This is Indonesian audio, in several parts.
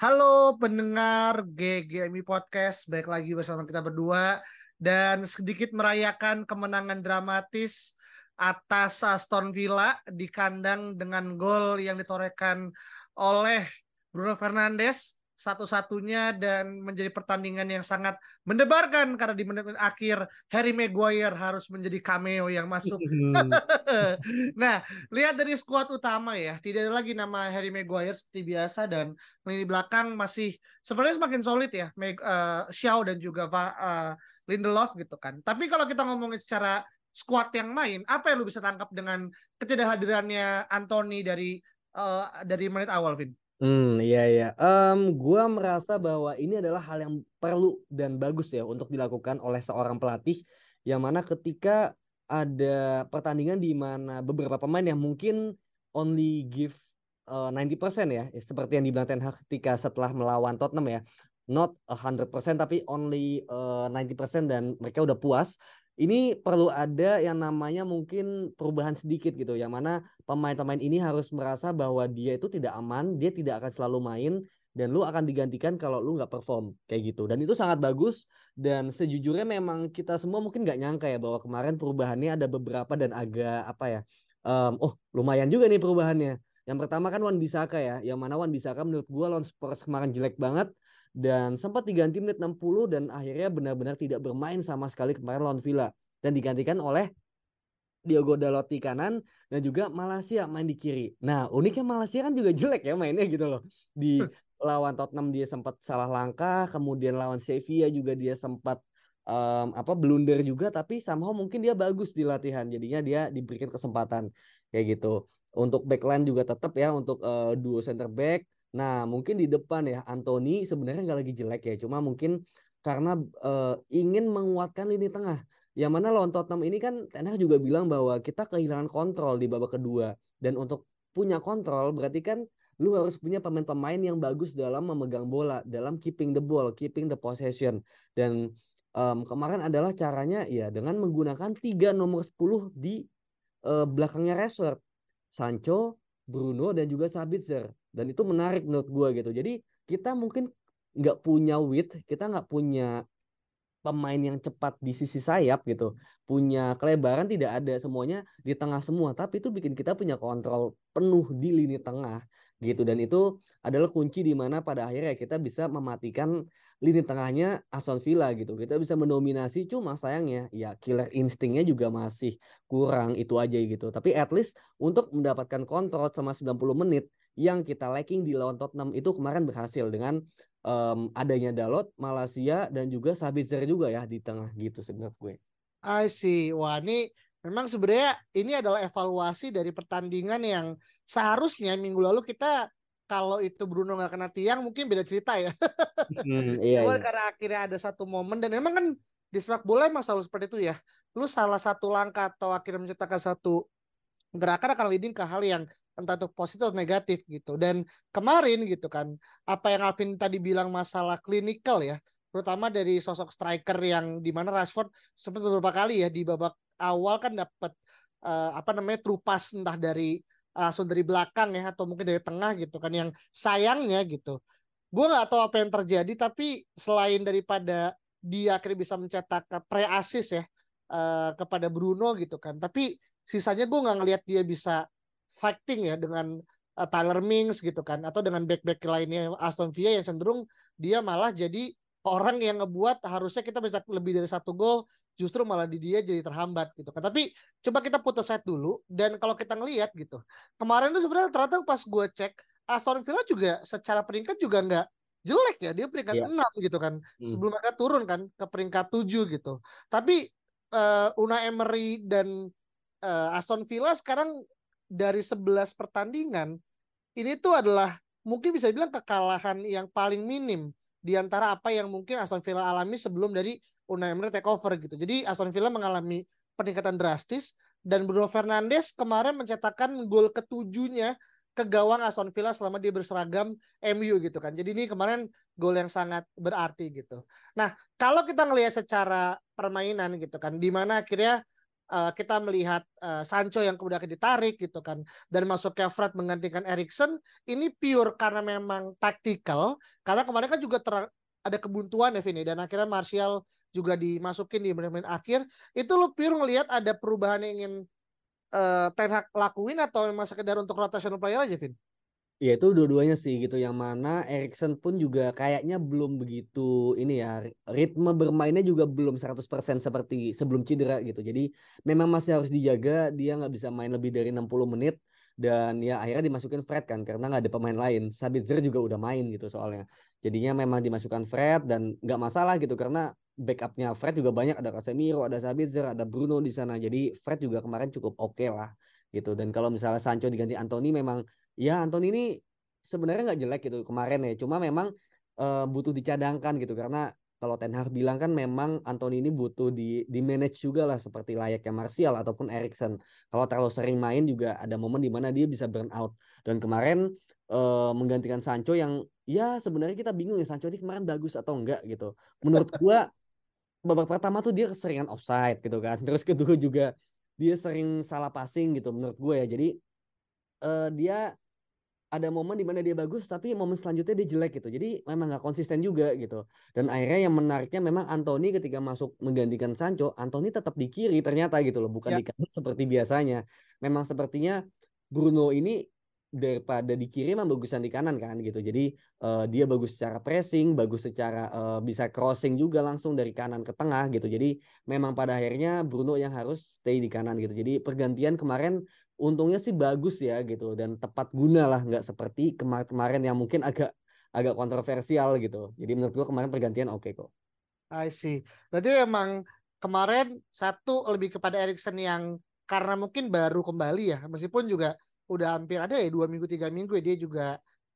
Halo pendengar GGMI Podcast, baik lagi bersama kita berdua. Dan sedikit merayakan kemenangan dramatis atas Aston Villa di kandang dengan gol yang ditorehkan oleh Bruno Fernandes satu-satunya dan menjadi pertandingan yang sangat mendebarkan karena di menit akhir Harry Maguire harus menjadi cameo yang masuk. nah, lihat dari skuad utama ya, tidak ada lagi nama Harry Maguire seperti biasa dan lini belakang masih sebenarnya semakin solid ya, Meg, uh, Shaw dan juga uh, Lindelof gitu kan. Tapi kalau kita ngomongin secara skuad yang main, apa yang lu bisa tangkap dengan ketidakhadirannya Anthony dari uh, dari menit awal, Vin? Hmm, iya iya. Um, gua merasa bahwa ini adalah hal yang perlu dan bagus ya untuk dilakukan oleh seorang pelatih yang mana ketika ada pertandingan di mana beberapa pemain yang mungkin only give uh, 90% ya, ya, seperti yang dibilang Ten Hag ketika setelah melawan Tottenham ya. Not 100% tapi only uh, 90% dan mereka udah puas ini perlu ada yang namanya mungkin perubahan sedikit gitu yang mana pemain-pemain ini harus merasa bahwa dia itu tidak aman dia tidak akan selalu main dan lu akan digantikan kalau lu nggak perform kayak gitu. Dan itu sangat bagus dan sejujurnya memang kita semua mungkin nggak nyangka ya bahwa kemarin perubahannya ada beberapa dan agak apa ya um, oh lumayan juga nih perubahannya. Yang pertama kan Wan Bisaka ya yang mana Wan Bisaka menurut gua lawan Spurs kemarin jelek banget dan sempat diganti menit 60 dan akhirnya benar-benar tidak bermain sama sekali kemarin lawan Villa dan digantikan oleh Diogo Dalot di kanan dan juga Malaysia main di kiri. Nah, uniknya Malaysia kan juga jelek ya mainnya gitu loh. Di lawan Tottenham dia sempat salah langkah, kemudian lawan Sevilla juga dia sempat um, apa blunder juga tapi somehow mungkin dia bagus di latihan. Jadinya dia diberikan kesempatan kayak gitu. Untuk backline juga tetap ya untuk uh, duo center back Nah, mungkin di depan ya Anthony sebenarnya nggak lagi jelek ya, cuma mungkin karena uh, ingin menguatkan lini tengah. Yang mana lawan Tottenham ini kan Ten juga bilang bahwa kita kehilangan kontrol di babak kedua dan untuk punya kontrol berarti kan lu harus punya pemain-pemain yang bagus dalam memegang bola, dalam keeping the ball, keeping the possession. Dan um, kemarin adalah caranya ya dengan menggunakan tiga nomor 10 di uh, belakangnya Rashford. Sancho, Bruno dan juga Sabitzer dan itu menarik menurut gue gitu. Jadi kita mungkin nggak punya width kita nggak punya pemain yang cepat di sisi sayap gitu. Punya kelebaran tidak ada semuanya di tengah semua. Tapi itu bikin kita punya kontrol penuh di lini tengah gitu. Dan itu adalah kunci di mana pada akhirnya kita bisa mematikan lini tengahnya Aston Villa gitu. Kita bisa mendominasi cuma sayangnya ya killer instingnya juga masih kurang. Itu aja gitu. Tapi at least untuk mendapatkan kontrol sama 90 menit yang kita lacking di lawan Tottenham itu kemarin berhasil dengan um, adanya Dalot, Malaysia dan juga Sabitzer juga ya di tengah gitu sebenarnya gue. I see. Wah ini memang sebenarnya ini adalah evaluasi dari pertandingan yang seharusnya minggu lalu kita kalau itu Bruno nggak kena tiang mungkin beda cerita ya. Hmm, iya, iya. karena akhirnya ada satu momen dan memang kan di sepak bola emang selalu seperti itu ya. Lu salah satu langkah atau akhirnya menciptakan satu gerakan akan leading ke hal yang entah itu positif atau negatif gitu. Dan kemarin gitu kan, apa yang Alvin tadi bilang masalah klinikal ya, terutama dari sosok striker yang di mana Rashford sempat beberapa kali ya di babak awal kan dapat uh, apa namanya trupas entah dari langsung dari belakang ya atau mungkin dari tengah gitu kan yang sayangnya gitu gue nggak tahu apa yang terjadi tapi selain daripada dia akhirnya bisa mencetak pre assist ya uh, kepada Bruno gitu kan tapi sisanya gue nggak ngelihat dia bisa fighting ya dengan uh, Tyler Mings gitu kan atau dengan back-back lainnya Aston Villa yang cenderung dia malah jadi orang yang ngebuat harusnya kita bisa lebih dari satu gol justru malah di dia jadi terhambat gitu kan tapi coba kita putus set dulu dan kalau kita ngelihat gitu kemarin tuh sebenarnya ternyata pas gue cek Aston Villa juga secara peringkat juga nggak jelek ya dia peringkat yeah. Iya. 6 gitu kan hmm. sebelum mereka turun kan ke peringkat 7 gitu tapi uh, Una Emery dan uh, Aston Villa sekarang dari 11 pertandingan ini tuh adalah mungkin bisa bilang kekalahan yang paling minim di antara apa yang mungkin Aston Villa alami sebelum dari Unai Emery takeover gitu. Jadi Aston Villa mengalami peningkatan drastis dan Bruno Fernandes kemarin mencetakkan gol ketujuhnya ke gawang Aston Villa selama dia berseragam MU gitu kan. Jadi ini kemarin gol yang sangat berarti gitu. Nah, kalau kita ngelihat secara permainan gitu kan, di mana akhirnya uh, kita melihat uh, Sancho yang kemudian ditarik gitu kan. Dan masuknya Fred menggantikan Erikson ini pure karena memang taktikal. Karena kemarin kan juga ter ada kebuntuan ya Vini. Dan akhirnya Martial juga dimasukin di menit-menit akhir. Itu lo pure ngelihat ada perubahan yang ingin uh, Ten Hag lakuin atau memang sekedar untuk rotational player aja Vin? Ya itu dua-duanya sih gitu yang mana Erikson pun juga kayaknya belum begitu ini ya ritme bermainnya juga belum 100% seperti sebelum cedera gitu. Jadi memang masih harus dijaga dia nggak bisa main lebih dari 60 menit dan ya akhirnya dimasukin Fred kan karena nggak ada pemain lain. Sabitzer juga udah main gitu soalnya. Jadinya memang dimasukkan Fred dan nggak masalah gitu karena backupnya Fred juga banyak ada Casemiro, ada Sabitzer, ada Bruno di sana. Jadi Fred juga kemarin cukup oke okay lah gitu. Dan kalau misalnya Sancho diganti Anthony memang ya Anton ini sebenarnya nggak jelek gitu kemarin ya cuma memang uh, butuh dicadangkan gitu karena kalau Ten Hag bilang kan memang Anton ini butuh di di manage juga lah seperti layaknya Martial ataupun Erikson. Kalau terlalu sering main juga ada momen di mana dia bisa burn out. Dan kemarin uh, menggantikan Sancho yang ya sebenarnya kita bingung ya Sancho ini kemarin bagus atau enggak gitu. Menurut gua babak pertama tuh dia keseringan offside gitu kan. Terus kedua juga dia sering salah passing gitu menurut gue ya. Jadi uh, dia ada momen di mana dia bagus tapi momen selanjutnya dia jelek gitu. Jadi memang nggak konsisten juga gitu. Dan akhirnya yang menariknya memang Anthony ketika masuk menggantikan Sancho, Anthony tetap di kiri ternyata gitu loh, bukan ya. di kanan seperti biasanya. Memang sepertinya Bruno ini daripada di kiri memang bagusan di kanan kan gitu. Jadi uh, dia bagus secara pressing, bagus secara uh, bisa crossing juga langsung dari kanan ke tengah gitu. Jadi memang pada akhirnya Bruno yang harus stay di kanan gitu. Jadi pergantian kemarin untungnya sih bagus ya gitu dan tepat guna lah nggak seperti kemarin-kemarin yang mungkin agak agak kontroversial gitu. Jadi menurut gua kemarin pergantian oke okay kok. I see. Berarti emang kemarin satu lebih kepada Erikson yang karena mungkin baru kembali ya, meskipun juga udah hampir ada ya dua minggu tiga minggu ya, dia juga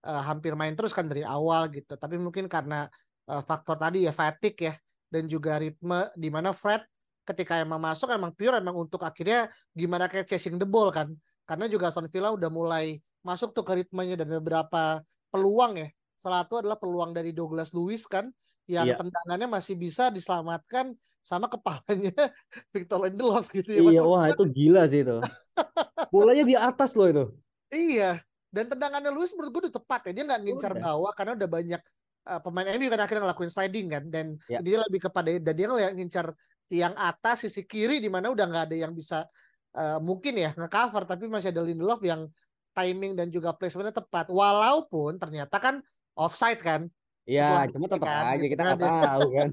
uh, hampir main terus kan dari awal gitu. Tapi mungkin karena uh, faktor tadi ya fatigue ya dan juga ritme di mana Fred ketika emang masuk emang pure emang untuk akhirnya gimana kayak chasing the ball kan karena juga Aston Villa udah mulai masuk tuh ke ritmenya dan beberapa peluang ya salah satu adalah peluang dari Douglas Lewis kan yang yeah. tendangannya masih bisa diselamatkan sama kepalanya Victor Lindelof gitu ya iya wah itu gila sih itu bolanya di atas loh itu iya dan tendangannya Lewis menurut gue udah tepat ya dia nggak ngincar udah. bawah karena udah banyak uh, pemain MU kan akhirnya ngelakuin sliding kan dan yeah. dia lebih kepada dan dia ngincar tiang atas sisi kiri di mana udah nggak ada yang bisa uh, mungkin ya ngecover tapi masih ada Lindelof yang timing dan juga placementnya tepat walaupun ternyata kan offside kan Iya, cuma tetap kan, aja kita nggak kan. tahu kan.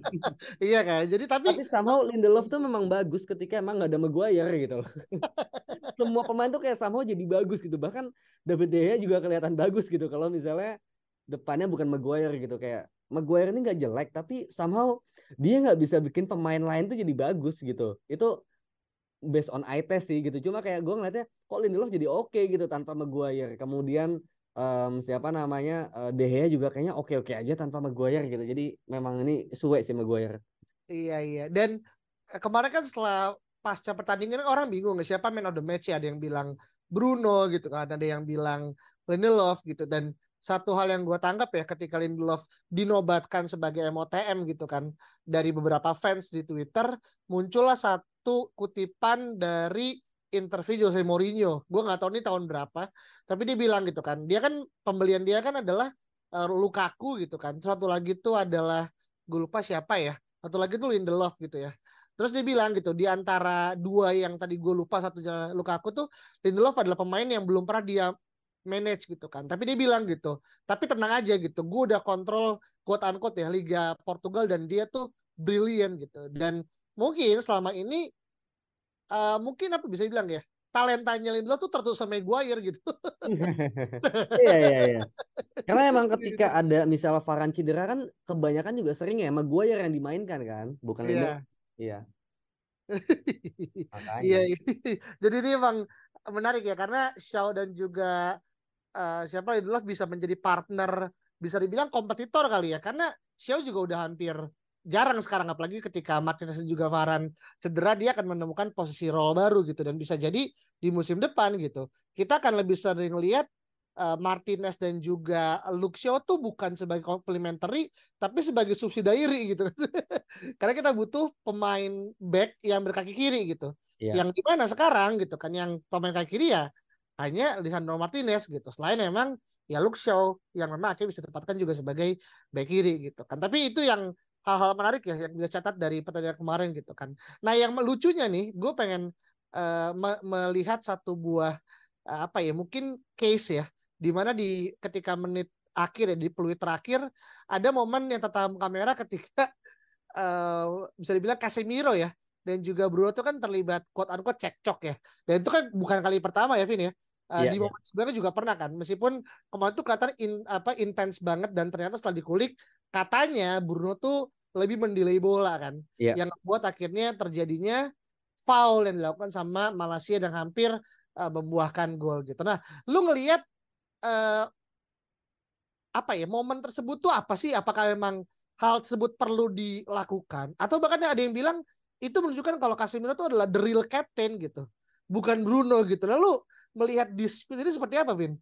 iya kan, jadi tapi tapi sama Lindelof tuh memang bagus ketika emang nggak ada Maguire gitu. Semua pemain tuh kayak sama jadi bagus gitu. Bahkan David De Gea juga kelihatan bagus gitu kalau misalnya depannya bukan Maguire gitu kayak Maguire ini nggak jelek tapi somehow dia nggak bisa bikin pemain lain tuh jadi bagus gitu. Itu based on eye test sih gitu. Cuma kayak gue ngeliatnya kok Lindelof jadi oke okay gitu tanpa Maguire? Kemudian um, siapa namanya uh, De Gea juga kayaknya oke oke aja tanpa Maguire gitu. Jadi memang ini suwe sih Maguire. Iya iya. Dan eh, kemarin kan setelah pasca pertandingan orang bingung siapa man of the match ya? Ada yang bilang Bruno gitu kan ada yang bilang Lindelof gitu. Dan satu hal yang gue tanggap ya ketika Lindelof dinobatkan sebagai MOTM gitu kan dari beberapa fans di Twitter muncullah satu kutipan dari interview Jose Mourinho. Gue nggak tahu ini tahun berapa tapi dia bilang gitu kan dia kan pembelian dia kan adalah uh, Lukaku gitu kan. Satu lagi itu adalah gue lupa siapa ya satu lagi itu Lindelof gitu ya. Terus dia bilang gitu di antara dua yang tadi gue lupa satunya Lukaku tuh Lindelof adalah pemain yang belum pernah dia manage gitu kan. Tapi dia bilang gitu, tapi tenang aja gitu, gue udah kontrol quote unquote ya Liga Portugal dan dia tuh brilliant gitu. Dan mungkin selama ini uh, mungkin apa bisa bilang ya, talentanya Lindelof tuh tertutup sama Maguire gitu. iya iya iya. Karena emang ketika ada misalnya Varane cedera kan kebanyakan juga sering ya Maguire yang dimainkan kan, bukan Lindelof. Iya. Iya. iya. Jadi ini emang menarik ya karena Shaw dan juga uh, siapa Lindelof bisa menjadi partner bisa dibilang kompetitor kali ya karena Shaw juga udah hampir jarang sekarang apalagi ketika Martinez dan juga Varane cedera dia akan menemukan posisi role baru gitu dan bisa jadi di musim depan gitu kita akan lebih sering lihat uh, Martinez dan juga Luke Shaw tuh bukan sebagai complementary tapi sebagai subsidiary gitu. Karena kita butuh pemain back yang berkaki kiri gitu. Yeah. Yang mana sekarang gitu kan yang pemain kaki kiri ya hanya Lisandro Martinez gitu. Selain memang ya Luke Shaw yang memang akhirnya bisa ditempatkan juga sebagai back kiri gitu kan. Tapi itu yang hal-hal menarik ya yang bisa catat dari pertandingan kemarin gitu kan. Nah yang lucunya nih, gue pengen uh, me melihat satu buah uh, apa ya mungkin case ya di mana di ketika menit akhir ya di peluit terakhir ada momen yang tertangkap kamera ketika uh, bisa dibilang Casemiro ya dan juga Bruno itu kan terlibat quote unquote cekcok ya dan itu kan bukan kali pertama ya Vin ya Uh, yeah, di momen yeah. sebelumnya juga pernah kan meskipun kemarin tuh kelihatan in, apa intens banget dan ternyata setelah dikulik katanya Bruno tuh lebih mendelay bola kan yeah. yang membuat akhirnya terjadinya foul yang dilakukan sama Malaysia dan hampir uh, membuahkan gol gitu. Nah, lu ngelihat uh, apa ya momen tersebut tuh apa sih? Apakah memang hal tersebut perlu dilakukan atau bahkan ada yang bilang itu menunjukkan kalau Casemiro itu adalah the real captain gitu, bukan Bruno gitu. Lalu melihat dispute ini seperti apa, Vin?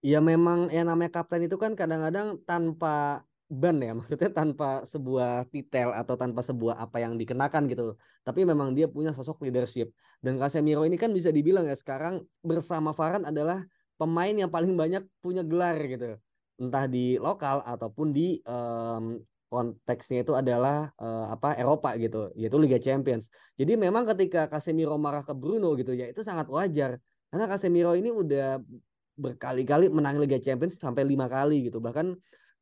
Ya memang yang namanya kapten itu kan kadang-kadang tanpa ban ya maksudnya tanpa sebuah titel atau tanpa sebuah apa yang dikenakan gitu tapi memang dia punya sosok leadership. Dan Casemiro ini kan bisa dibilang ya sekarang bersama Varane adalah pemain yang paling banyak punya gelar gitu. Entah di lokal ataupun di um, konteksnya itu adalah uh, apa Eropa gitu. Yaitu Liga Champions. Jadi memang ketika Casemiro marah ke Bruno gitu ya itu sangat wajar karena Casemiro ini udah berkali-kali menang Liga Champions sampai lima kali gitu. Bahkan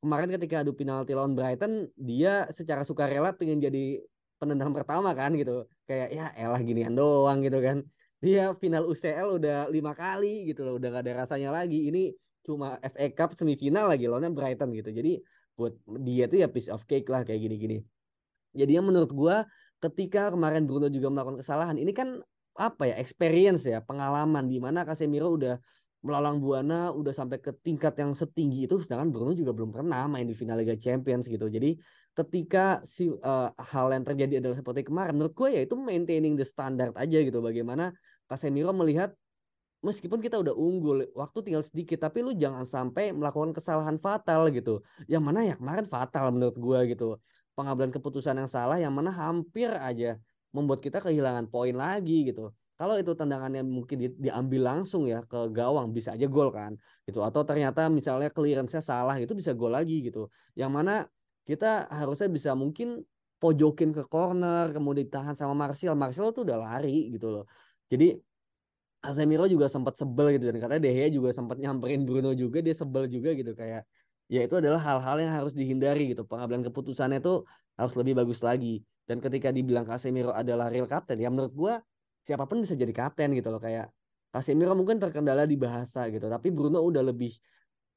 kemarin ketika adu penalti lawan Brighton dia secara sukarela pengen jadi penendang pertama kan gitu. Kayak ya elah ginian doang gitu kan. Dia final UCL udah lima kali gitu loh. Udah gak ada rasanya lagi. Ini cuma FA Cup semifinal lagi lawannya Brighton gitu. Jadi buat dia tuh ya piece of cake lah kayak gini-gini. Jadi yang menurut gua ketika kemarin Bruno juga melakukan kesalahan ini kan apa ya experience ya pengalaman di mana Casemiro udah melalang buana udah sampai ke tingkat yang setinggi itu sedangkan Bruno juga belum pernah main di final Liga Champions gitu. Jadi ketika si uh, hal yang terjadi adalah seperti kemarin menurut gue ya itu maintaining the standard aja gitu bagaimana Casemiro melihat meskipun kita udah unggul waktu tinggal sedikit tapi lu jangan sampai melakukan kesalahan fatal gitu. Yang mana ya kemarin fatal menurut gue gitu. Pengambilan keputusan yang salah yang mana hampir aja membuat kita kehilangan poin lagi gitu. Kalau itu tendangannya mungkin di, diambil langsung ya ke gawang bisa aja gol kan gitu. Atau ternyata misalnya clearance-nya salah itu bisa gol lagi gitu. Yang mana kita harusnya bisa mungkin pojokin ke corner kemudian ditahan sama Martial. Martial tuh udah lari gitu loh. Jadi Casemiro juga sempat sebel gitu. Dan katanya De juga sempat nyamperin Bruno juga dia sebel juga gitu. Kayak ya itu adalah hal-hal yang harus dihindari gitu. Pengambilan keputusannya tuh harus lebih bagus lagi dan ketika dibilang Casemiro adalah real captain ya menurut gua siapa pun bisa jadi kapten gitu loh kayak Casemiro mungkin terkendala di bahasa gitu tapi Bruno udah lebih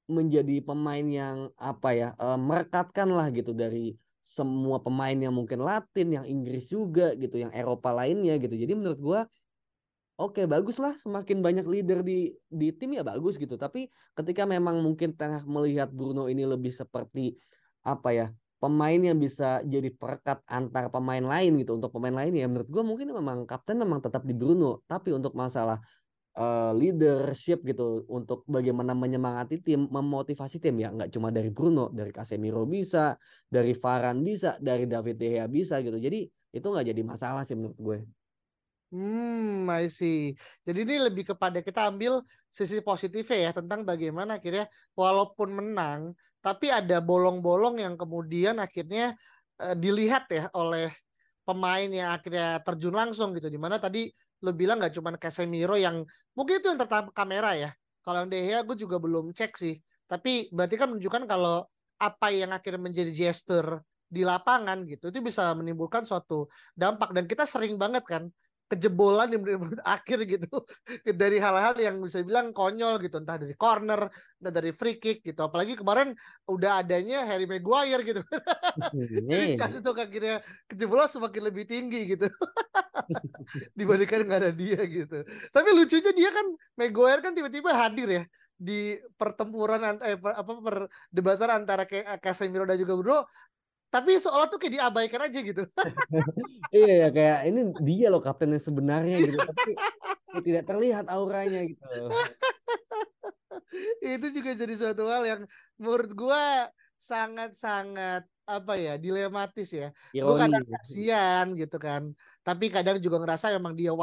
menjadi pemain yang apa ya uh, merekatkan lah gitu dari semua pemain yang mungkin Latin, yang Inggris juga gitu, yang Eropa lainnya gitu. Jadi menurut gua oke bagus lah semakin banyak leader di di tim ya bagus gitu. Tapi ketika memang mungkin tengah melihat Bruno ini lebih seperti apa ya pemain yang bisa jadi perekat antar pemain lain gitu untuk pemain lain ya menurut gue mungkin memang kapten memang tetap di Bruno tapi untuk masalah uh, leadership gitu untuk bagaimana menyemangati tim, memotivasi tim ya nggak cuma dari Bruno, dari Casemiro bisa, dari Varane bisa, dari David De Gea bisa gitu. Jadi itu nggak jadi masalah sih menurut gue. Hmm, I see. Jadi ini lebih kepada kita ambil sisi positifnya ya tentang bagaimana akhirnya walaupun menang, tapi ada bolong-bolong yang kemudian akhirnya uh, dilihat ya oleh pemain yang akhirnya terjun langsung gitu. Di mana tadi lo bilang nggak cuma Casemiro yang mungkin itu yang tertangkap kamera ya. Kalau yang De Gea gue juga belum cek sih. Tapi berarti kan menunjukkan kalau apa yang akhirnya menjadi gesture di lapangan gitu itu bisa menimbulkan suatu dampak dan kita sering banget kan kejebolan di menit-menit akhir gitu. Dari hal-hal yang bisa bilang konyol gitu. Entah dari corner entah dari free kick gitu. Apalagi kemarin udah adanya Harry Maguire gitu. Jadi chance untuk akhirnya kejebolan semakin lebih tinggi gitu. Dibandingkan nggak ada dia gitu. Tapi lucunya dia kan Maguire kan tiba-tiba hadir ya di pertempuran eh, apa perdebatan antara Casemiro dan juga Bruno tapi seolah tuh kayak diabaikan aja gitu. iya ya kayak ini dia loh kaptennya sebenarnya gitu tapi tidak terlihat auranya gitu. itu juga jadi suatu hal yang menurut gua sangat-sangat apa ya dilematis ya. Gue kadang kasihan gitu kan, tapi kadang juga ngerasa memang dia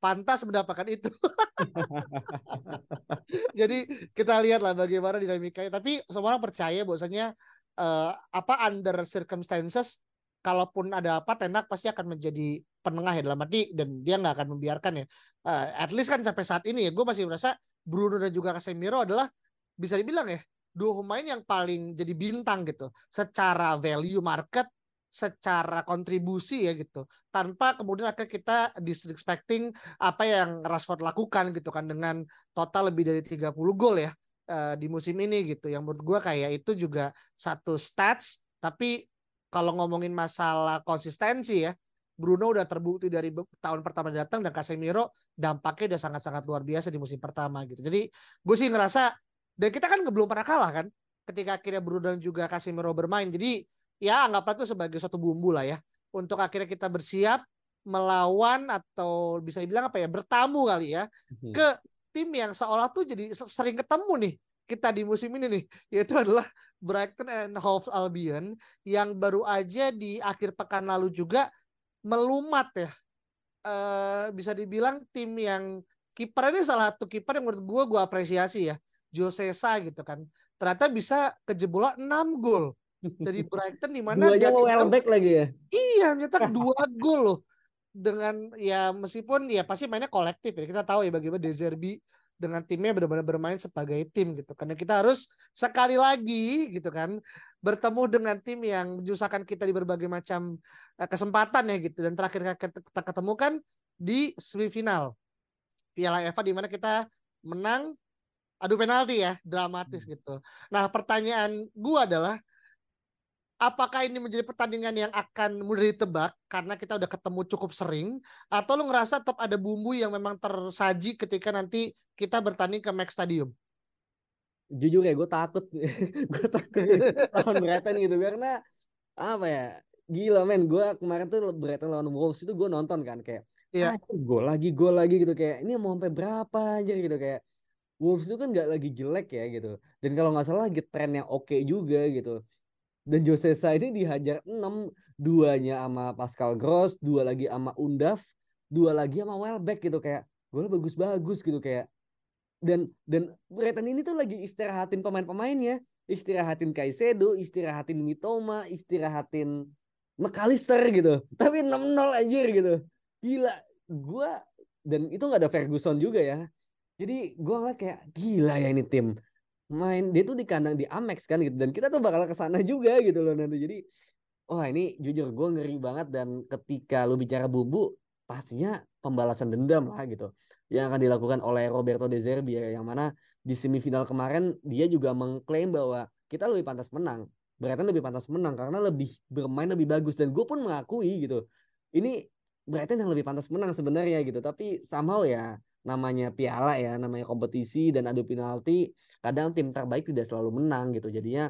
pantas mendapatkan itu. Jadi kita lihat lah bagaimana dinamikanya. Tapi semua orang percaya bahwasanya uh, apa under circumstances kalaupun ada apa Tenak pasti akan menjadi penengah ya dalam arti dan dia nggak akan membiarkan ya. Uh, at least kan sampai saat ini ya gue masih merasa Bruno dan juga Casemiro adalah bisa dibilang ya dua pemain yang paling jadi bintang gitu. Secara value market secara kontribusi ya gitu. Tanpa kemudian akan kita disrespecting apa yang Rashford lakukan gitu kan dengan total lebih dari 30 gol ya uh, di musim ini gitu. Yang menurut gue kayak itu juga satu stats. Tapi kalau ngomongin masalah konsistensi ya Bruno udah terbukti dari tahun pertama datang dan Casemiro dampaknya udah sangat-sangat luar biasa di musim pertama gitu. Jadi gue sih ngerasa dan kita kan belum pernah kalah kan ketika akhirnya Bruno dan juga Casemiro bermain. Jadi ya anggaplah itu sebagai suatu bumbu lah ya untuk akhirnya kita bersiap melawan atau bisa dibilang apa ya bertamu kali ya hmm. ke tim yang seolah tuh jadi sering ketemu nih kita di musim ini nih yaitu adalah Brighton and Hove Albion yang baru aja di akhir pekan lalu juga melumat ya. E, bisa dibilang tim yang kiper ini salah satu kiper yang menurut gue gue apresiasi ya Josesa gitu kan. Ternyata bisa kejebolan 6 gol dari Brighton di mana dia back lagi ya? Iya nyetak dua gol loh dengan ya meskipun ya pasti mainnya kolektif ya kita tahu ya bagaimana De Zerbi dengan timnya benar-benar bermain sebagai tim gitu karena kita harus sekali lagi gitu kan bertemu dengan tim yang menyusahkan kita di berbagai macam eh, kesempatan ya gitu. Dan terakhir kita ketemu kan di semifinal Piala Eva di mana kita menang adu penalti ya dramatis hmm. gitu. Nah pertanyaan gua adalah apakah ini menjadi pertandingan yang akan mudah ditebak karena kita udah ketemu cukup sering? Atau lu ngerasa tetap ada bumbu yang memang tersaji ketika nanti kita bertanding ke Max Stadium? Jujur ya gue takut. Gue takut lawan Brighton gitu karena apa ya? Gila men. Gue kemarin tuh Brighton lawan Wolves itu gue nonton kan kayak Iya. Ah, gol lagi, gol lagi gitu. Kayak ini mau sampai berapa aja? Gitu. Kayak Wolves itu kan nggak lagi jelek ya gitu. Dan kalau nggak salah lagi tren yang oke okay juga gitu dan Josesa ini dihajar 6 duanya sama Pascal Gross dua lagi sama Undaf dua lagi sama Welbeck gitu kayak gue bagus-bagus gitu kayak. Dan dan Brighton ini tuh lagi istirahatin pemain-pemainnya. Istirahatin Kaisedo istirahatin Mitoma istirahatin McAllister gitu. Tapi 6-0 aja gitu. Gila gue dan itu nggak ada Ferguson juga ya. Jadi gue ngeliat kayak gila ya ini tim main dia tuh di kandang di Amex kan gitu dan kita tuh bakal ke sana juga gitu loh nanti jadi wah ini jujur gue ngeri banget dan ketika lu bicara bumbu pastinya pembalasan dendam lah gitu yang akan dilakukan oleh Roberto De Zerbi ya, yang mana di semifinal kemarin dia juga mengklaim bahwa kita lebih pantas menang Brighton lebih pantas menang karena lebih bermain lebih bagus dan gue pun mengakui gitu ini Brighton yang lebih pantas menang sebenarnya gitu. Tapi somehow ya namanya piala ya, namanya kompetisi dan adu penalti, kadang tim terbaik tidak selalu menang gitu. Jadinya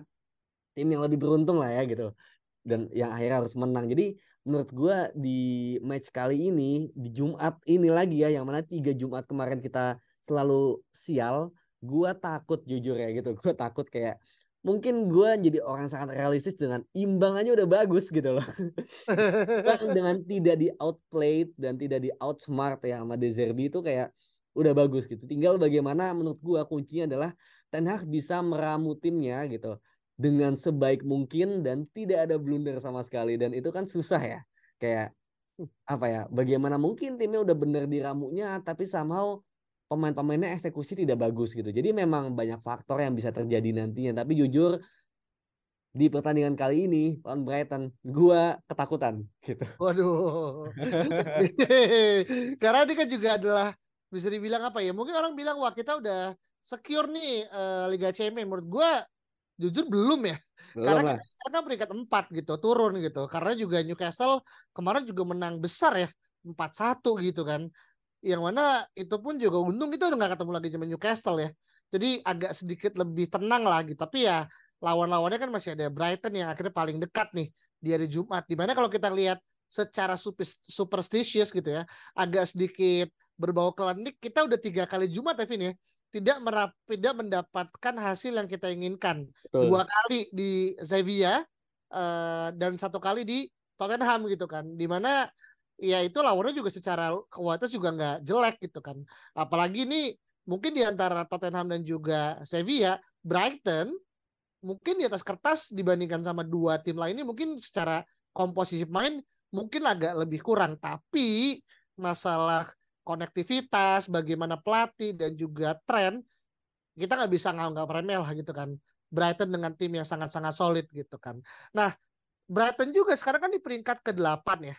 tim yang lebih beruntung lah ya gitu. Dan yang akhirnya harus menang. Jadi menurut gue di match kali ini di Jumat ini lagi ya, yang mana tiga Jumat kemarin kita selalu sial, gue takut jujur ya gitu. Gue takut kayak mungkin gue jadi orang sangat realistis dengan imbangannya udah bagus gitu loh. dengan tidak di outplayed dan tidak di outsmart ya sama Dezerbi itu kayak udah bagus gitu. Tinggal bagaimana menurut gue kuncinya adalah Ten Hag bisa meramu timnya gitu dengan sebaik mungkin dan tidak ada blunder sama sekali dan itu kan susah ya. Kayak apa ya? Bagaimana mungkin timnya udah bener diramunya tapi somehow pemain-pemainnya eksekusi tidak bagus gitu. Jadi memang banyak faktor yang bisa terjadi nantinya. Tapi jujur di pertandingan kali ini lawan Brighton gua ketakutan gitu. Waduh. Karena ini kan juga adalah bisa dibilang apa ya? Mungkin orang bilang wah kita udah secure nih uh, Liga Champions. Menurut gua jujur belum ya. Belum Karena lah. kita sekarang kan peringkat 4 gitu, turun gitu. Karena juga Newcastle kemarin juga menang besar ya, 4-1 gitu kan. Yang mana itu pun juga untung itu udah gak ketemu lagi sama Newcastle ya. Jadi agak sedikit lebih tenang lagi. Tapi ya lawan-lawannya kan masih ada Brighton yang akhirnya paling dekat nih di hari Jumat. Di mana kalau kita lihat secara superstitious gitu ya, agak sedikit berbau klinik, kita udah tiga kali Jumat Evin ya, tidak merap, tidak mendapatkan hasil yang kita inginkan. Betul. Dua kali di Sevilla uh, dan satu kali di Tottenham gitu kan, di mana ya itu lawannya juga secara kualitas juga nggak jelek gitu kan. Apalagi ini mungkin di antara Tottenham dan juga Sevilla, Brighton mungkin di atas kertas dibandingkan sama dua tim lain ini mungkin secara komposisi main mungkin agak lebih kurang. Tapi masalah konektivitas bagaimana pelatih dan juga tren kita nggak bisa nganggap remeh lah gitu kan. Brighton dengan tim yang sangat-sangat solid gitu kan. Nah Brighton juga sekarang kan di peringkat ke-8 ya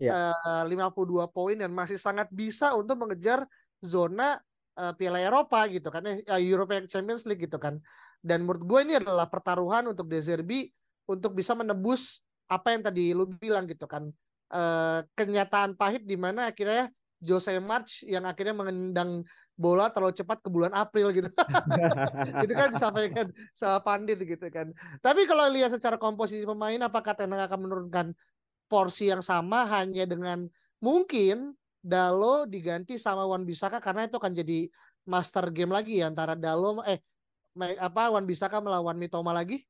yeah. uh, 52 poin dan masih sangat bisa untuk mengejar zona uh, Piala Eropa gitu kan uh, European Champions League gitu kan dan menurut gue ini adalah pertaruhan untuk Deserbi untuk bisa menebus apa yang tadi lu bilang gitu kan e, kenyataan pahit di mana akhirnya Jose March yang akhirnya mengendang bola terlalu cepat ke bulan April gitu. itu kan disampaikan sama Pandit gitu kan. Tapi kalau lihat secara komposisi pemain apakah Tenang akan menurunkan porsi yang sama hanya dengan mungkin Dalo diganti sama Wan Bisaka karena itu akan jadi master game lagi ya antara Dalo eh apa Wan Bisaka melawan Mitoma lagi?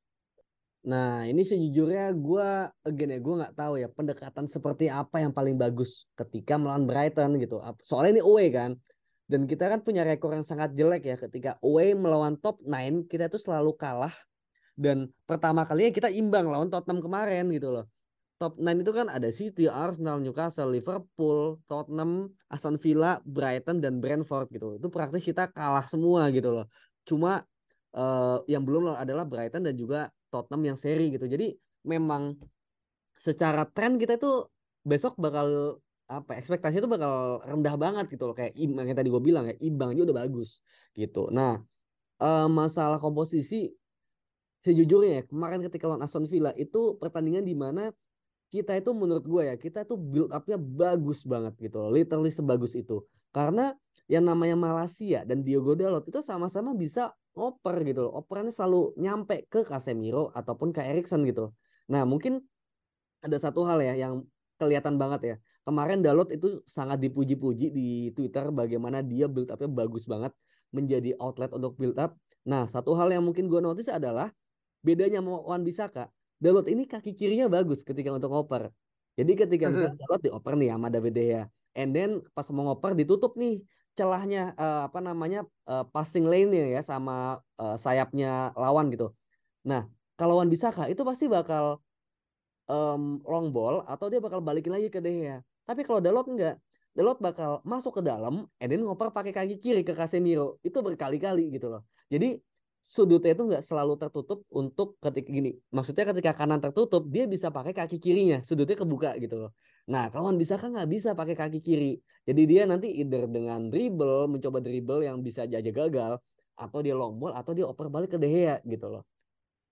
Nah ini sejujurnya gue again ya gue nggak tahu ya pendekatan seperti apa yang paling bagus ketika melawan Brighton gitu. Soalnya ini away kan. Dan kita kan punya rekor yang sangat jelek ya ketika away melawan top 9 kita itu selalu kalah. Dan pertama kalinya kita imbang lawan Tottenham kemarin gitu loh. Top 9 itu kan ada City, Arsenal, Newcastle, Liverpool, Tottenham, Aston Villa, Brighton, dan Brentford gitu. Itu praktis kita kalah semua gitu loh. Cuma uh, yang belum adalah Brighton dan juga Tottenham yang seri gitu. Jadi memang secara tren kita itu besok bakal apa ekspektasi itu bakal rendah banget gitu loh kayak imbang yang tadi gue bilang ya imbang aja udah bagus gitu. Nah uh, masalah komposisi sejujurnya ya kemarin ketika lawan Aston Villa itu pertandingan di mana kita itu menurut gue ya kita itu build upnya bagus banget gitu loh literally sebagus itu karena yang namanya Malaysia dan Diogo Dalot itu sama-sama bisa oper gitu loh. Operannya selalu nyampe ke Casemiro ataupun ke Erikson gitu. Nah mungkin ada satu hal ya yang kelihatan banget ya. Kemarin Dalot itu sangat dipuji-puji di Twitter bagaimana dia build upnya bagus banget menjadi outlet untuk build up. Nah satu hal yang mungkin gue notice adalah bedanya sama Wan Bisaka. Dalot ini kaki kirinya bagus ketika untuk ngoper. Jadi ketika misalnya Dalot dioper nih sama David Gea. And then pas mau ngoper ditutup nih celahnya uh, apa namanya uh, passing lane-nya ya sama uh, sayapnya lawan gitu. Nah, kalau Wan Bisaka itu pasti bakal um, long ball atau dia bakal balikin lagi ke De Gea. Tapi kalau Dalot enggak, Dalot bakal masuk ke dalam, and then ngoper pakai kaki kiri ke Casemiro. Itu berkali-kali gitu loh. Jadi sudutnya itu nggak selalu tertutup untuk ketika gini. Maksudnya ketika kanan tertutup, dia bisa pakai kaki kirinya, sudutnya kebuka gitu loh. Nah, kawan bisa kan nggak bisa pakai kaki kiri. Jadi dia nanti either dengan dribble, mencoba dribble yang bisa aja gagal, atau dia long ball, atau dia oper balik ke De Gea gitu loh.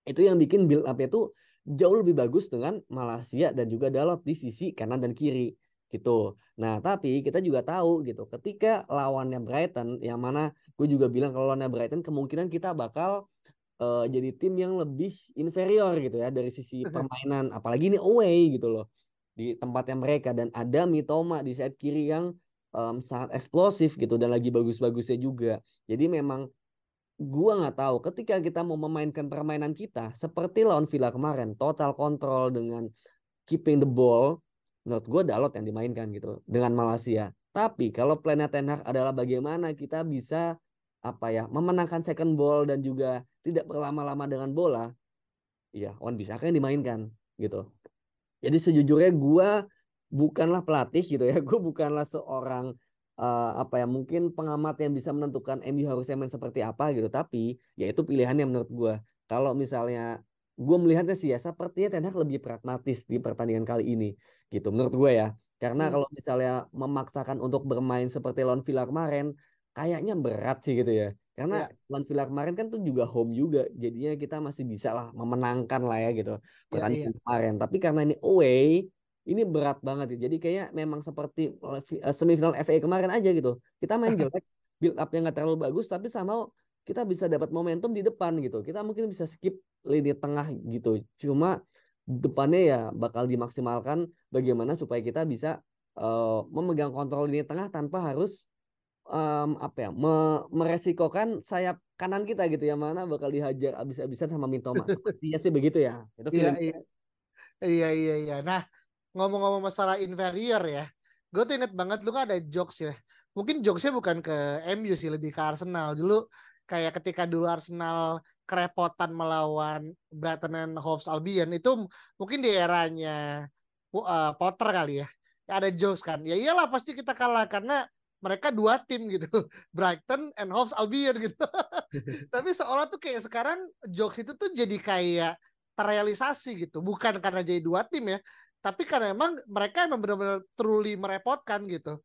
Itu yang bikin build up itu jauh lebih bagus dengan Malaysia dan juga Dalot di sisi kanan dan kiri gitu. Nah, tapi kita juga tahu gitu, ketika lawannya Brighton yang mana gue juga bilang kalau lawannya Brighton kemungkinan kita bakal uh, jadi tim yang lebih inferior gitu ya dari sisi permainan, apalagi ini away gitu loh di tempatnya mereka dan ada Mitoma di sayap kiri yang um, sangat eksplosif gitu dan lagi bagus-bagusnya juga. Jadi memang gua nggak tahu ketika kita mau memainkan permainan kita seperti lawan Villa kemarin, total kontrol dengan keeping the ball menurut gue Dalot yang dimainkan gitu dengan Malaysia. Tapi kalau plannya Ten Hag adalah bagaimana kita bisa apa ya memenangkan second ball dan juga tidak berlama-lama dengan bola, ya Wan bisa kan dimainkan gitu. Jadi sejujurnya gue bukanlah pelatih gitu ya, gue bukanlah seorang uh, apa ya mungkin pengamat yang bisa menentukan MU harus main seperti apa gitu. Tapi ya itu pilihannya menurut gue. Kalau misalnya gue melihatnya sih ya sepertinya Ten Hag lebih pragmatis di pertandingan kali ini gitu menurut gue ya karena Hmm. kalau misalnya memaksakan untuk bermain seperti lawan Villa kemarin kayaknya berat sih gitu ya karena Ya. lawan Villa kemarin kan tuh juga home juga jadinya kita masih bisa lah memenangkan lah ya gitu pertandingan kemarin tapi karena ini away ini berat banget ya jadi kayaknya memang seperti eh, semifinal FA kemarin aja gitu kita main jelek build up yang nggak terlalu bagus tapi sama kita bisa dapat momentum di depan gitu. Kita mungkin bisa skip lini tengah gitu. Cuma depannya ya bakal dimaksimalkan bagaimana supaya kita bisa uh, memegang kontrol lini tengah tanpa harus um, apa ya me meresikokan sayap kanan kita gitu ya mana bakal dihajar abis-abisan sama Mitoma. Sepertinya sih begitu ya. Itu Iya, iya. Iya, iya, iya. Nah, ngomong-ngomong masalah inferior ya. Gue tuh inget banget lu kan ada jokes ya. Mungkin jokesnya bukan ke MU sih, lebih ke Arsenal. Dulu kayak ketika dulu Arsenal kerepotan melawan Brighton and Hove Albion itu mungkin di eranya uh, Potter kali ya. Ada jokes kan. Ya iyalah pasti kita kalah karena mereka dua tim gitu. Brighton and Hove Albion gitu. Tapi seolah tuh kayak sekarang jokes itu tuh jadi kayak terrealisasi gitu. Bukan karena jadi dua tim ya, tapi karena emang mereka emang benar-benar truly merepotkan gitu.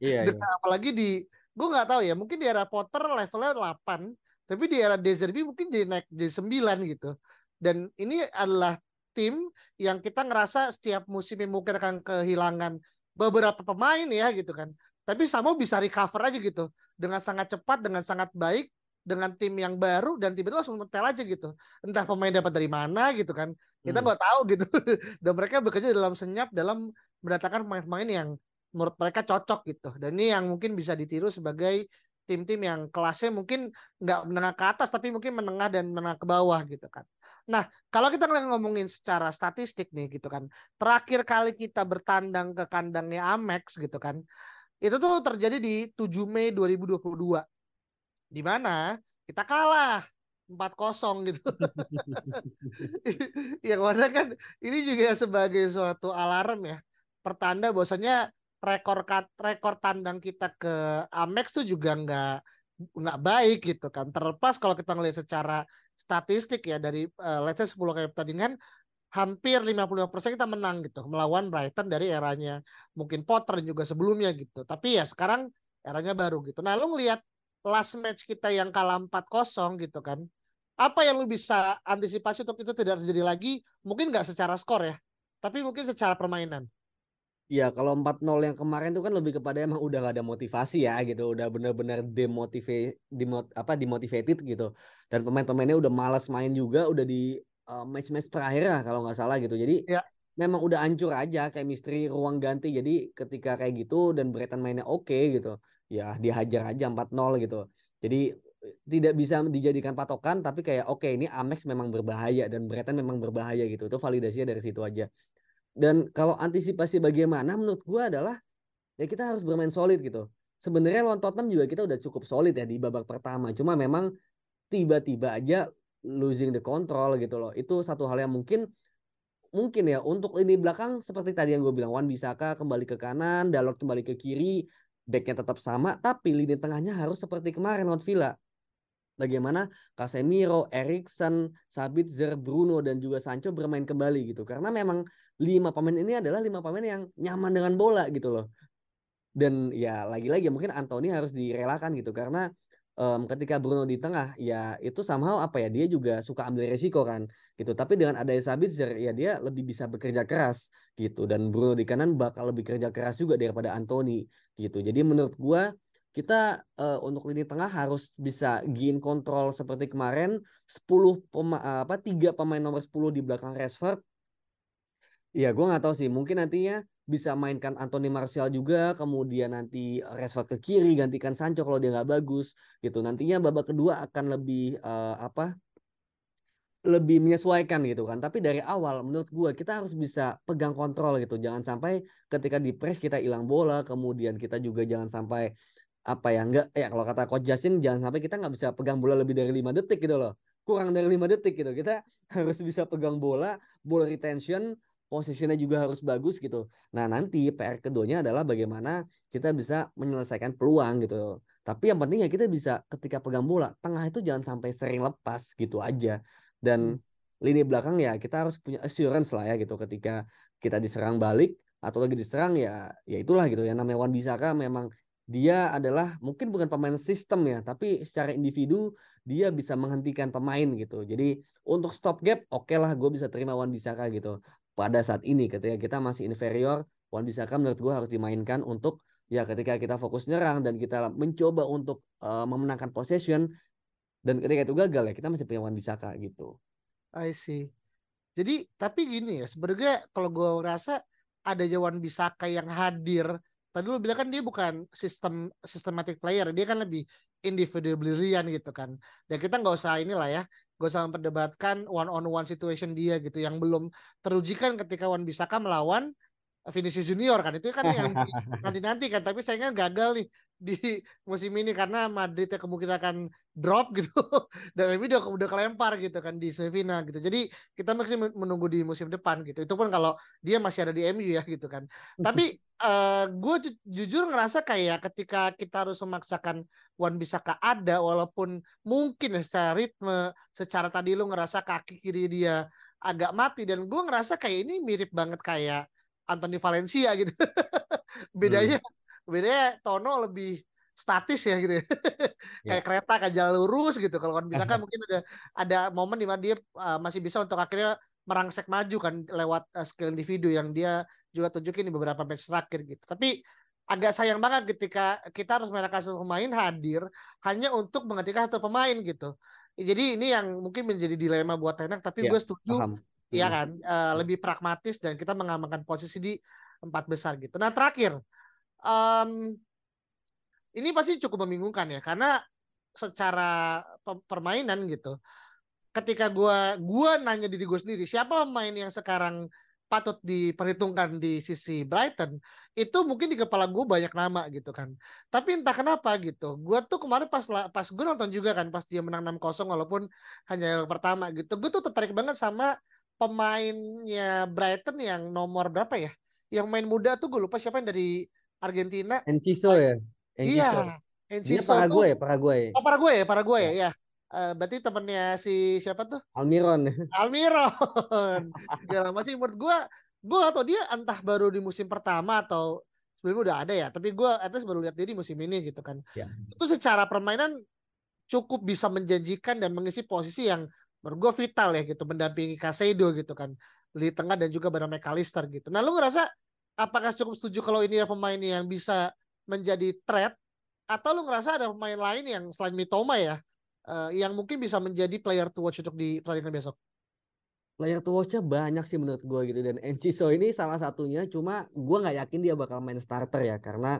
Iya, iya. apalagi di gue nggak tahu ya, mungkin di era Potter levelnya 8, tapi di era De Zerbi mungkin jadi naik jadi 9 gitu. Dan ini adalah tim yang kita ngerasa setiap musim mungkin akan kehilangan beberapa pemain ya gitu kan. Tapi Samo bisa recover aja gitu dengan sangat cepat, dengan sangat baik, dengan tim yang baru dan tiba-tiba langsung ngetel aja gitu. Entah pemain dapat dari mana gitu kan. Kita Hmm. nggak tahu gitu. Dan mereka bekerja dalam senyap dalam mendatangkan pemain-pemain yang menurut mereka cocok gitu. Dan ini yang mungkin bisa ditiru sebagai tim-tim yang kelasnya mungkin nggak menengah ke atas tapi mungkin menengah dan menengah ke bawah gitu kan. Nah, kalau kita ngomongin secara statistik nih gitu kan. Terakhir kali kita bertandang ke kandangnya Amex gitu kan. Itu tuh terjadi di 7 Mei 2022. Di mana kita kalah 4-0 gitu. yang mana kan ini juga sebagai suatu alarm ya. Pertanda bahwasanya rekor rekor tandang kita ke Amex tuh juga nggak nggak baik gitu kan. Terlepas kalau kita ngelihat secara statistik ya dari uh, let's say 10 kali pertandingan hampir 55% kita menang gitu melawan Brighton dari eranya mungkin Potter juga sebelumnya gitu. Tapi ya sekarang eranya baru gitu. Nah, lu ngelihat last match kita yang kalah 4-0 gitu kan. Apa yang lu bisa antisipasi untuk itu tidak terjadi lagi? Mungkin nggak secara skor ya, tapi mungkin secara permainan. Ya kalau 4-0 yang kemarin tuh kan lebih kepada emang udah gak ada motivasi ya gitu, udah benar-benar demotivate, demot, apa demotivated gitu. Dan pemain-pemainnya udah malas main juga, udah di uh, match-match terakhir lah kalau nggak salah gitu. Jadi Ya. memang udah hancur aja chemistry ruang ganti. Jadi ketika kayak gitu dan Brighton mainnya oke gitu, ya dihajar aja 4-0 gitu. Jadi tidak bisa dijadikan patokan tapi kayak oke ini Amex memang berbahaya dan Brighton memang berbahaya gitu. Itu validasinya dari situ aja. Dan kalau antisipasi bagaimana menurut gua adalah ya kita harus bermain solid gitu. Sebenarnya lawan Tottenham juga kita udah cukup solid ya di babak pertama. Cuma memang tiba-tiba aja losing the control gitu loh. Itu satu hal yang mungkin mungkin ya untuk lini belakang seperti tadi yang gue bilang Wan Bisaka kembali ke kanan, Dalot kembali ke kiri, backnya tetap sama, tapi lini tengahnya harus seperti kemarin lawan Villa. Bagaimana Casemiro, Erikson, Sabitzer, Bruno dan juga Sancho bermain kembali gitu. Karena memang lima pemain ini adalah lima pemain yang nyaman dengan bola gitu loh. Dan ya lagi-lagi mungkin Anthony harus direlakan gitu karena um, ketika Bruno di tengah ya itu somehow apa ya dia juga suka ambil resiko kan gitu. Tapi dengan ada Sabitzer ya dia lebih bisa bekerja keras gitu dan Bruno di kanan bakal lebih kerja keras juga daripada Anthony gitu. Jadi menurut gua kita uh, untuk lini tengah harus bisa gain kontrol seperti kemarin 10 pema, apa tiga pemain nomor 10 di belakang Rashford Iya, gue nggak tahu sih. Mungkin nantinya bisa mainkan Anthony Martial juga, kemudian nanti Rashford ke kiri, gantikan Sancho kalau dia nggak bagus, gitu. Nantinya babak kedua akan lebih uh, apa? Lebih menyesuaikan gitu kan. Tapi dari awal, menurut gue kita harus bisa pegang kontrol gitu. Jangan sampai ketika di press kita hilang bola, kemudian kita juga jangan sampai apa ya nggak ya kalau kata coach Justin jangan sampai kita nggak bisa pegang bola lebih dari lima detik gitu loh kurang dari lima detik gitu kita harus bisa pegang bola bola retention posisinya juga harus bagus gitu. Nah nanti PR keduanya adalah bagaimana kita bisa menyelesaikan peluang gitu. Tapi yang penting ya kita bisa ketika pegang bola tengah itu jangan sampai sering lepas gitu aja. Dan lini belakang ya kita harus punya assurance lah ya gitu ketika kita diserang balik atau lagi diserang ya ya itulah gitu ya namanya Wan Bisaka memang dia adalah mungkin bukan pemain sistem ya tapi secara individu dia bisa menghentikan pemain gitu jadi untuk stop gap oke okay lah gue bisa terima Wan Bisaka gitu pada saat ini ketika kita masih inferior Wan Bisaka menurut gue harus dimainkan untuk ya ketika kita fokus nyerang dan kita mencoba untuk uh, memenangkan possession dan ketika itu gagal ya kita masih punya Wan Bisaka gitu. I see. Jadi tapi gini ya sebenarnya kalau gue rasa ada Jawan Bisaka yang hadir. Tadi lu bilang kan dia bukan sistem systematic player dia kan lebih individual brilliant gitu kan. Dan kita nggak usah inilah ya gak usah memperdebatkan one on one situation dia gitu yang belum terujikan ketika Wan Bisaka melawan Vinicius Junior kan. Itu kan yang nanti nanti kan tapi saya kan gagal nih di musim ini karena Madrid ya kemungkinan akan drop gitu dan MU udah udah kelempar gitu kan di semifinal gitu jadi kita masih menunggu di musim depan gitu itu pun kalau dia masih ada di MU ya gitu kan tapi uh, eh, gue ju jujur ngerasa kayak ketika kita harus memaksakan Wan Bisaka ada walaupun mungkin ya secara ritme secara tadi lu ngerasa kaki kiri dia agak mati dan gue ngerasa kayak ini mirip banget kayak Anthony Valencia gitu. bedanya hmm. bedanya Tono lebih statis ya gitu. Ya. Kayak yeah. kereta kan jalan lurus gitu. Kalau kan bisa kan mungkin ada ada momen di mana dia uh, masih bisa untuk akhirnya merangsek maju kan lewat uh, skill individu yang dia juga tunjukin di beberapa match terakhir gitu. Tapi agak sayang banget ketika kita harus mereka satu pemain hadir hanya untuk menghentikan satu pemain gitu. Jadi ini yang mungkin menjadi dilema buat Tenak tapi yeah, gue setuju paham. Iya hmm. kan, uh, lebih pragmatis dan kita mengamankan posisi di empat besar gitu. Nah terakhir, um, ini pasti cukup membingungkan ya karena secara permainan gitu. Ketika gue gua nanya diri gue sendiri, siapa pemain yang sekarang patut diperhitungkan di sisi Brighton itu mungkin di kepala gue banyak nama gitu kan tapi entah kenapa gitu gue tuh kemarin pas pas gue nonton juga kan pas dia menang 6-0 walaupun hanya yang pertama gitu gue tuh tertarik banget sama pemainnya Brighton yang nomor berapa ya? Yang main muda tuh gue lupa siapa yang dari Argentina. Enciso ya? Iya. Dia Paraguay, tuh, Paraguay. Oh Paraguay ya, Paraguay ya. ya. Uh, berarti temennya si siapa tuh? Almiron. Almiron. Gak lama sih menurut gue, gue atau dia entah baru di musim pertama atau sebelumnya udah ada ya. Tapi gue atas baru lihat dia di musim ini gitu kan. Ya. Itu secara permainan cukup bisa menjanjikan dan mengisi posisi yang menurut gue vital ya gitu mendampingi Kasedo gitu kan di tengah dan juga bareng McAllister gitu. Nah lu ngerasa apakah cukup setuju kalau ini adalah pemain yang bisa menjadi threat atau lu ngerasa ada pemain lain yang selain Mitoma ya uh, yang mungkin bisa menjadi player to watch untuk di pertandingan besok? Player to watch-nya banyak sih menurut gue gitu dan Enciso ini salah satunya cuma gue nggak yakin dia bakal main starter ya karena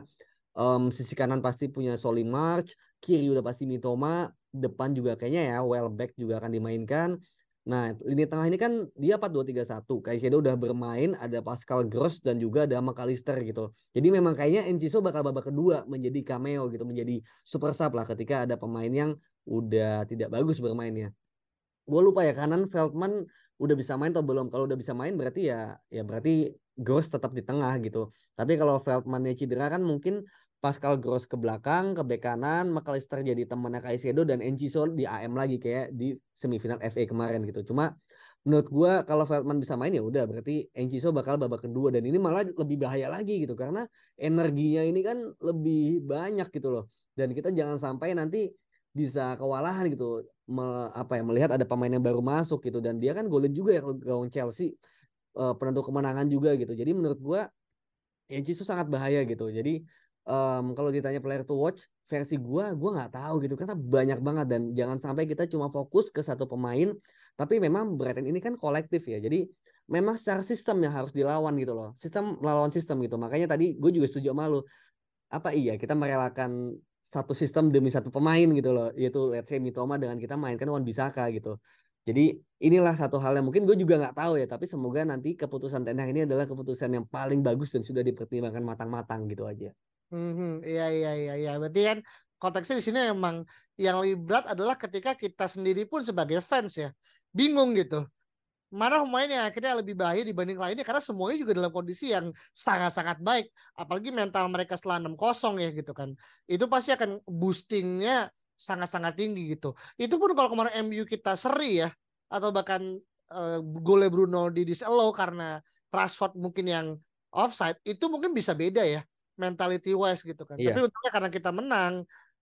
um, sisi kanan pasti punya Soli March, kiri udah pasti Mitoma, depan juga kayaknya ya Welbeck juga akan dimainkan. Nah, lini tengah ini kan dia 4-2-3-1. Kaisedo udah bermain, ada Pascal Gross dan juga ada McAllister gitu. Jadi memang kayaknya Enciso bakal babak kedua menjadi cameo gitu, menjadi super sub lah ketika ada pemain yang udah tidak bagus bermainnya. Gue lupa ya kanan Feldman udah bisa main atau belum. Kalau udah bisa main berarti ya ya berarti Gross tetap di tengah gitu. Tapi kalau Feldmannya cedera kan mungkin Pascal Gross ke belakang, ke bek kanan, McAllister jadi temannya Kaisedo dan Enciso di AM lagi kayak di semifinal FA kemarin gitu. Cuma menurut gua kalau Feldman bisa main ya udah berarti Enciso bakal babak kedua dan ini malah lebih bahaya lagi gitu karena energinya ini kan lebih banyak gitu loh. Dan kita jangan sampai nanti bisa kewalahan gitu me, apa ya melihat ada pemain yang baru masuk gitu dan dia kan golin juga ya gawang Chelsea uh, penentu kemenangan juga gitu. Jadi menurut gua Enciso sangat bahaya gitu. Jadi um, kalau ditanya player to watch versi gua gua nggak tahu gitu. Karena banyak banget. Dan jangan sampai kita cuma fokus ke satu pemain tapi memang Brighton ini kan kolektif ya. Jadi memang secara sistem yang harus dilawan gitu loh. Sistem melawan sistem gitu. Makanya tadi gue juga setuju sama lu. Apa iya kita merelakan satu sistem demi satu pemain gitu loh. Yaitu let's say Mitoma dengan kita mainkan Wan Bisaka gitu. Jadi inilah satu hal yang mungkin gue juga nggak tahu ya. Tapi semoga nanti keputusan Ten ini adalah keputusan yang paling bagus dan sudah dipertimbangkan matang-matang gitu aja Hmm, iya iya iya iya. Berarti kan konteksnya di sini emang yang lebih berat adalah ketika kita sendiri pun sebagai fans ya bingung gitu. Mana pemain yang akhirnya lebih bahaya dibanding lainnya karena semuanya juga dalam kondisi yang sangat-sangat baik. Apalagi mental mereka setelah 6-0 ya gitu kan. Itu pasti akan boostingnya sangat-sangat tinggi gitu. Itu pun kalau kemarin MU kita seri ya atau bahkan uh, gole Bruno di disallow karena Rashford mungkin yang offside itu mungkin bisa beda ya mentality wise gitu kan. Iya. Tapi untungnya karena kita menang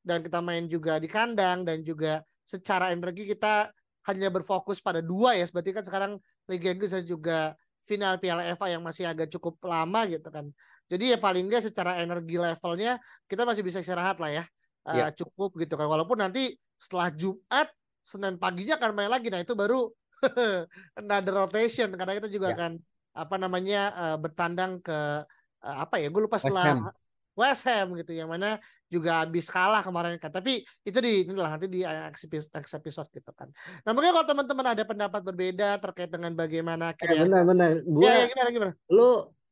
dan kita main juga di kandang dan juga secara energi kita hanya berfokus pada dua ya. Berarti kan sekarang Liga Inggris dan juga final Piala FA yang masih agak cukup lama gitu kan. Jadi ya paling nggak secara energi levelnya kita masih bisa istirahat lah ya. Uh, cukup gitu kan. Walaupun nanti setelah Jumat Senin paginya akan main lagi. Nah itu baru another rotation karena kita juga yeah. akan apa namanya uh, bertandang ke apa ya gue lupa setelah West Ham gitu yang mana juga habis kalah kemarin kan. Tapi itu di inilah nanti di next episode gitu kan. Nah mungkin kalau teman-teman ada pendapat berbeda terkait dengan bagaimana kira eh, benar benar. Gua ya, ya, gimana gimana? lu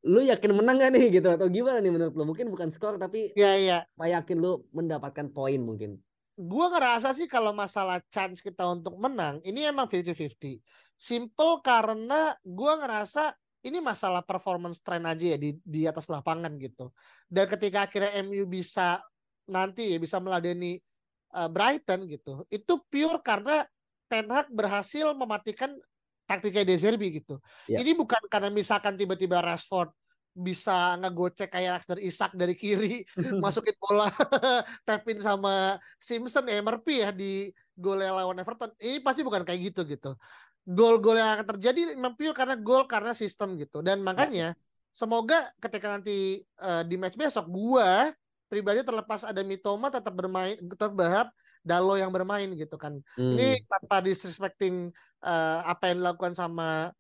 lu yakin menang gak nih gitu? Atau gimana nih menurut lu? Mungkin bukan skor tapi ya ya. apa yakin lu mendapatkan poin mungkin? Gua ngerasa sih kalau masalah chance kita untuk menang ini emang 50-50 simple karena gua ngerasa ini masalah performance trend aja ya di di atas lapangan gitu. Dan ketika akhirnya MU bisa nanti ya bisa meladeni uh, Brighton gitu, itu pure karena Ten Hag berhasil mematikan taktiknya De Zerbi gitu. Yeah. Ini bukan karena misalkan tiba-tiba Rashford bisa ngegocek kayak dari Isak dari kiri masukin bola tapin sama Simpson MRP ya di gol lawan Everton ini pasti bukan kayak gitu gitu gol-gol yang akan terjadi memang pure karena gol karena sistem gitu dan makanya ya. semoga ketika nanti uh, di match besok gua pribadi terlepas ada Mitoma tetap bermain tetap berharap Dalo yang bermain gitu kan hmm. ini tanpa disrespecting uh, apa yang dilakukan sama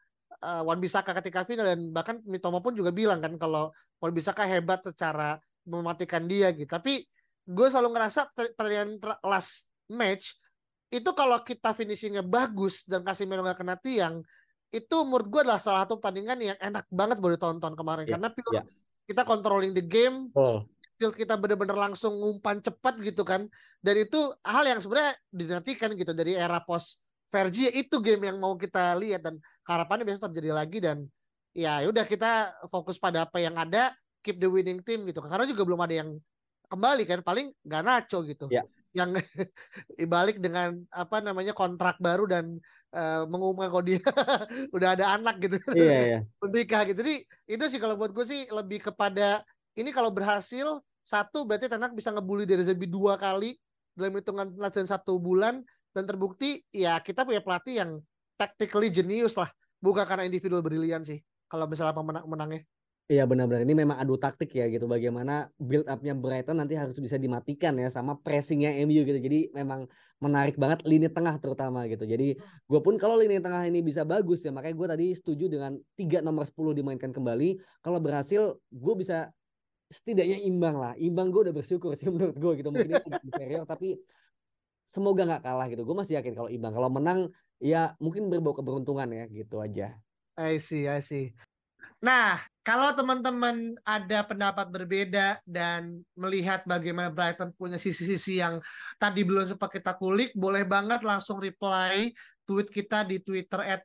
uh, Wan Bisaka ketika final dan bahkan Mitoma pun juga bilang kan kalau Wan Bisaka hebat secara mematikan dia gitu tapi gue selalu ngerasa pertandingan last match itu kalau kita finishingnya bagus dan kasih Casemiro nggak kena tiang itu menurut gue adalah salah satu pertandingan yang enak banget baru tonton kemarin. Yeah, karena yeah. kita controlling the game oh. field kita bener-bener langsung ngumpan cepat gitu kan. Dan itu hal yang sebenarnya dinantikan gitu dari era post Vergi itu game yang mau kita lihat dan harapannya besok terjadi lagi dan ya udah kita fokus pada apa yang ada keep the winning team gitu. Karena juga belum ada yang kembali kan paling gak naco gitu. Yeah yang balik dengan apa namanya kontrak baru dan uh, mengumumkan kalau dia udah ada anak gitu. Iya, iya. menikah gitu. Jadi itu sih kalau buat gue sih lebih kepada ini kalau berhasil satu berarti Tenak bisa ngebully dari Zerbi dua kali dalam hitungan latihan satu bulan. Dan terbukti ya kita punya pelatih yang tactically jenius lah. Bukan karena individual brilian sih kalau misalnya pemenang menangnya Iya benar-benar. Ini memang adu taktik ya gitu. Bagaimana build upnya Brighton nanti harus bisa dimatikan ya sama pressingnya MU gitu. Jadi memang menarik banget lini tengah terutama gitu. Jadi gue pun kalau lini tengah ini bisa bagus ya makanya gue tadi setuju dengan tiga nomor 10 dimainkan kembali. Kalau berhasil gue bisa setidaknya imbang lah. Imbang gue udah bersyukur sih menurut gue gitu. Mungkin inferior tapi semoga nggak kalah gitu. Gue masih yakin kalau imbang. Kalau menang ya mungkin berbau keberuntungan ya gitu aja. I see I see Nah, kalau teman-teman ada pendapat berbeda dan melihat bagaimana Brighton punya sisi-sisi yang tadi belum sempat kita kulik, boleh banget langsung reply tweet kita di Twitter at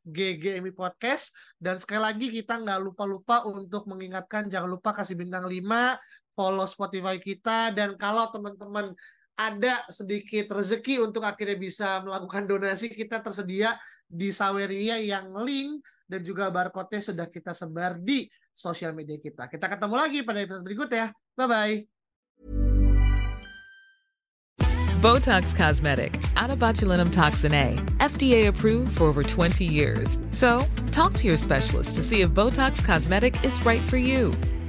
Podcast. Dan sekali lagi kita nggak lupa-lupa untuk mengingatkan jangan lupa kasih bintang 5, follow Spotify kita, dan kalau teman-teman ada sedikit rezeki untuk akhirnya bisa melakukan donasi, kita tersedia di Saweria yang link dan juga barcode-nya sudah kita sebar di sosial media kita. Kita ketemu lagi pada episode berikutnya. Bye-bye. Botox Cosmetic, out botulinum toxin A, FDA approved for over 20 years. So, talk to your specialist to see if Botox Cosmetic is right for you.